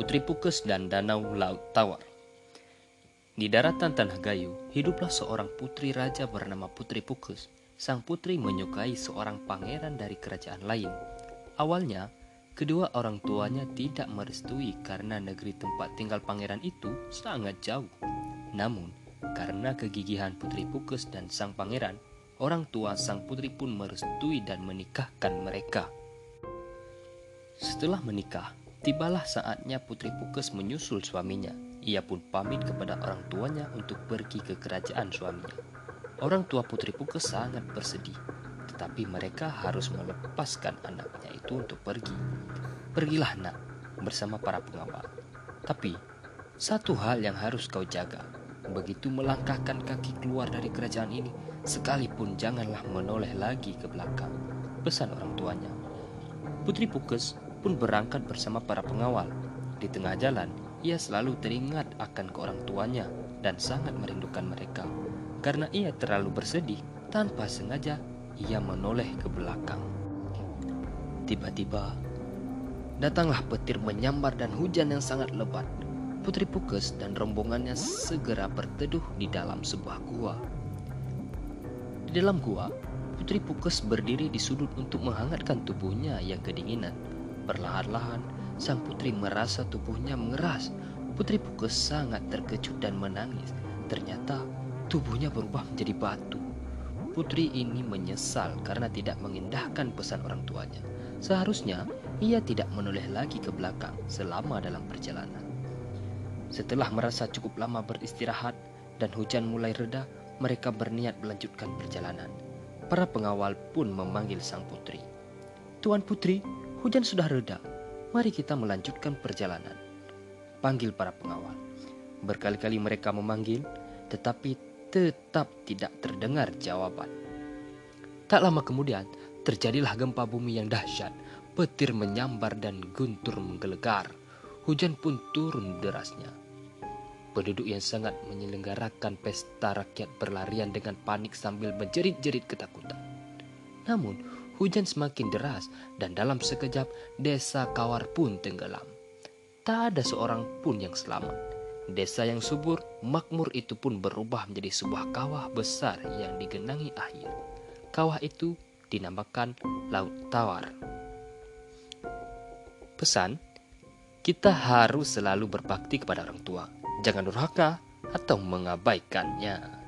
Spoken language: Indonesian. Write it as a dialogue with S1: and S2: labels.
S1: Putri Pukes dan Danau Laut Tawar. Di daratan Tanah Gayo, hiduplah seorang putri raja bernama Putri Pukes. Sang putri menyukai seorang pangeran dari kerajaan lain. Awalnya, kedua orang tuanya tidak merestui karena negeri tempat tinggal pangeran itu sangat jauh. Namun, karena kegigihan Putri Pukes dan sang pangeran, orang tua sang putri pun merestui dan menikahkan mereka. Setelah menikah, tibalah saatnya Putri Pukes menyusul suaminya. Ia pun pamit kepada orang tuanya untuk pergi ke kerajaan suaminya. Orang tua Putri Pukes sangat bersedih, tetapi mereka harus melepaskan anaknya itu untuk pergi. Pergilah nak, bersama para pengawal. Tapi, satu hal yang harus kau jaga, begitu melangkahkan kaki keluar dari kerajaan ini, sekalipun janganlah menoleh lagi ke belakang. Pesan orang tuanya. Putri Pukes pun berangkat bersama para pengawal. Di tengah jalan, ia selalu teringat akan ke orang tuanya dan sangat merindukan mereka. Karena ia terlalu bersedih, tanpa sengaja ia menoleh ke belakang. Tiba-tiba, datanglah petir menyambar dan hujan yang sangat lebat. Putri Pukes dan rombongannya segera berteduh di dalam sebuah gua. Di dalam gua, Putri Pukes berdiri di sudut untuk menghangatkan tubuhnya yang kedinginan. Perlahan-lahan, sang putri merasa tubuhnya mengeras. Putri Pukes sangat terkejut dan menangis. Ternyata tubuhnya berubah menjadi batu. Putri ini menyesal karena tidak mengindahkan pesan orang tuanya. Seharusnya ia tidak menoleh lagi ke belakang selama dalam perjalanan. Setelah merasa cukup lama beristirahat dan hujan mulai reda, mereka berniat melanjutkan perjalanan. Para pengawal pun memanggil sang putri. Tuan putri, hujan sudah reda. Mari kita melanjutkan perjalanan. Panggil para pengawal. Berkali-kali mereka memanggil, tetapi tetap tidak terdengar jawaban. Tak lama kemudian, terjadilah gempa bumi yang dahsyat. Petir menyambar dan guntur menggelegar. Hujan pun turun derasnya. Penduduk yang sangat menyelenggarakan pesta rakyat berlarian dengan panik sambil menjerit-jerit ketakutan. Namun, hujan semakin deras dan dalam sekejap desa Kawar pun tenggelam. Tak ada seorang pun yang selamat. Desa yang subur, makmur itu pun berubah menjadi sebuah kawah besar yang digenangi air. Kawah itu dinamakan Laut Tawar. Pesan, kita harus selalu berbakti kepada orang tua. Jangan durhaka atau mengabaikannya.